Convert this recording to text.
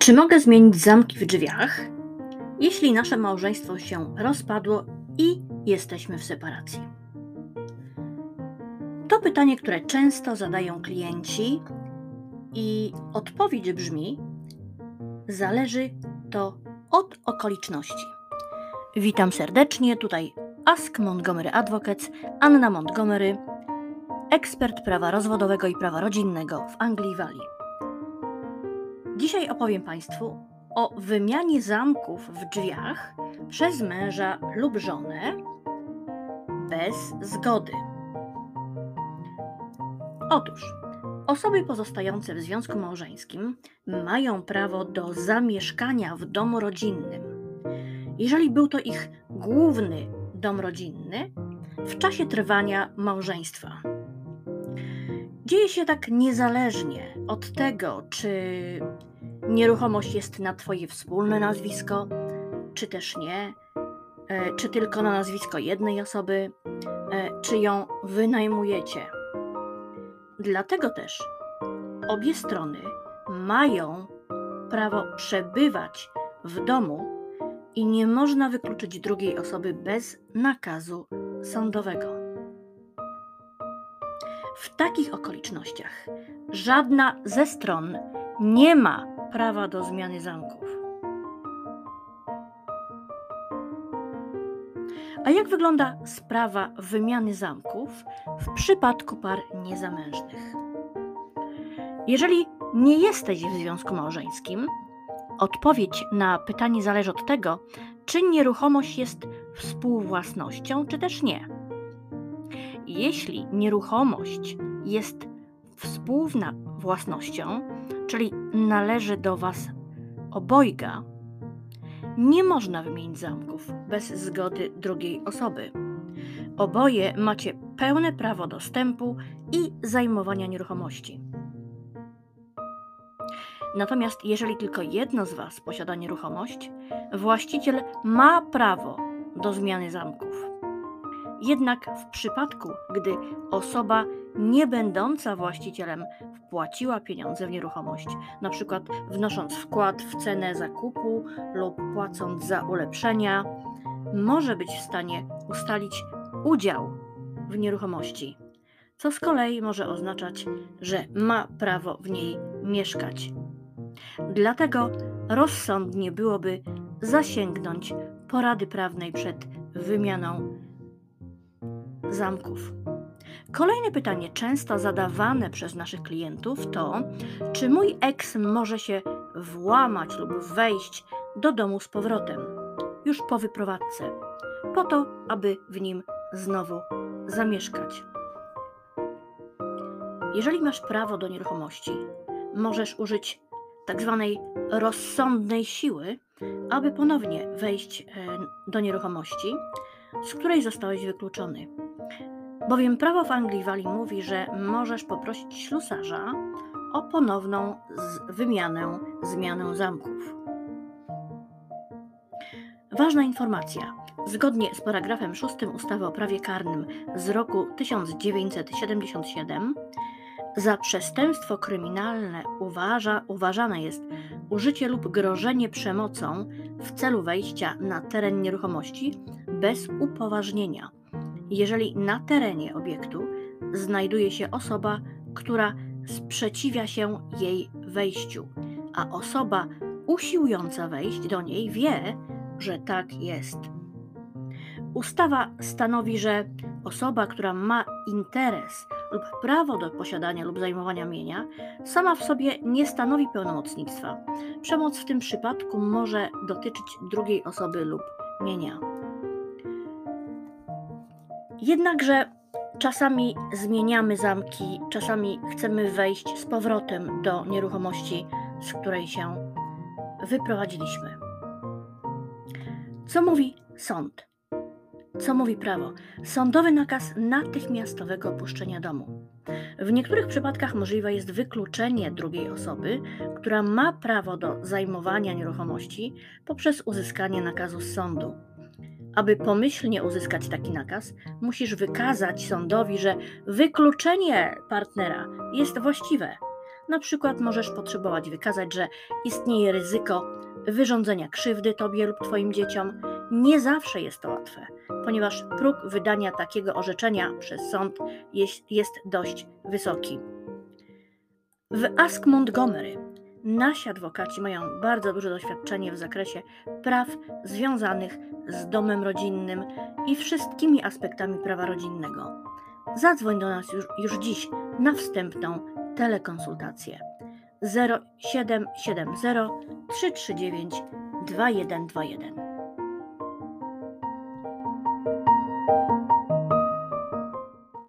Czy mogę zmienić zamki w drzwiach, jeśli nasze małżeństwo się rozpadło i jesteśmy w separacji? To pytanie, które często zadają klienci, i odpowiedź brzmi: Zależy to od okoliczności. Witam serdecznie, tutaj Ask Montgomery Advocates, Anna Montgomery, ekspert prawa rozwodowego i prawa rodzinnego w Anglii Walii. Dzisiaj opowiem Państwu o wymianie zamków w drzwiach przez męża lub żonę bez zgody. Otóż osoby pozostające w związku małżeńskim mają prawo do zamieszkania w domu rodzinnym, jeżeli był to ich główny dom rodzinny w czasie trwania małżeństwa. Dzieje się tak niezależnie od tego, czy nieruchomość jest na Twoje wspólne nazwisko, czy też nie, e, czy tylko na nazwisko jednej osoby, e, czy ją wynajmujecie. Dlatego też obie strony mają prawo przebywać w domu i nie można wykluczyć drugiej osoby bez nakazu sądowego. W takich okolicznościach żadna ze stron nie ma prawa do zmiany zamków. A jak wygląda sprawa wymiany zamków w przypadku par niezamężnych? Jeżeli nie jesteś w związku małżeńskim, odpowiedź na pytanie zależy od tego, czy nieruchomość jest współwłasnością, czy też nie. Jeśli nieruchomość jest współwłasnością, należy do Was obojga, nie można wymienić zamków bez zgody drugiej osoby. Oboje macie pełne prawo dostępu i zajmowania nieruchomości. Natomiast jeżeli tylko jedno z Was posiada nieruchomość, właściciel ma prawo do zmiany zamków. Jednak w przypadku, gdy osoba nie będąca właścicielem wpłaciła pieniądze w nieruchomość, przykład wnosząc wkład w cenę zakupu lub płacąc za ulepszenia, może być w stanie ustalić udział w nieruchomości, co z kolei może oznaczać, że ma prawo w niej mieszkać. Dlatego rozsądnie byłoby zasięgnąć porady prawnej przed wymianą zamków. Kolejne pytanie, często zadawane przez naszych klientów, to czy mój eks może się włamać lub wejść do domu z powrotem, już po wyprowadzce, po to, aby w nim znowu zamieszkać. Jeżeli masz prawo do nieruchomości, możesz użyć tak zwanej rozsądnej siły, aby ponownie wejść e, do nieruchomości, z której zostałeś wykluczony. Bowiem prawo w Anglii Walii mówi, że możesz poprosić ślusarza o ponowną wymianę, zmianę zamków. Ważna informacja. Zgodnie z paragrafem 6 ustawy o prawie karnym z roku 1977 za przestępstwo kryminalne uważa, uważane jest użycie lub grożenie przemocą w celu wejścia na teren nieruchomości bez upoważnienia jeżeli na terenie obiektu znajduje się osoba, która sprzeciwia się jej wejściu, a osoba usiłująca wejść do niej wie, że tak jest. Ustawa stanowi, że osoba, która ma interes lub prawo do posiadania lub zajmowania mienia, sama w sobie nie stanowi pełnomocnictwa. Przemoc w tym przypadku może dotyczyć drugiej osoby lub mienia. Jednakże czasami zmieniamy zamki, czasami chcemy wejść z powrotem do nieruchomości, z której się wyprowadziliśmy. Co mówi sąd? Co mówi prawo? Sądowy nakaz natychmiastowego opuszczenia domu. W niektórych przypadkach możliwe jest wykluczenie drugiej osoby, która ma prawo do zajmowania nieruchomości poprzez uzyskanie nakazu z sądu. Aby pomyślnie uzyskać taki nakaz, musisz wykazać sądowi, że wykluczenie partnera jest właściwe. Na przykład możesz potrzebować wykazać, że istnieje ryzyko wyrządzenia krzywdy tobie lub twoim dzieciom. Nie zawsze jest to łatwe, ponieważ próg wydania takiego orzeczenia przez sąd jest, jest dość wysoki. W Ask Montgomery nasi adwokaci mają bardzo duże doświadczenie w zakresie praw związanych z domem rodzinnym i wszystkimi aspektami prawa rodzinnego. Zadzwoń do nas już, już dziś na wstępną telekonsultację 0770 339 2121.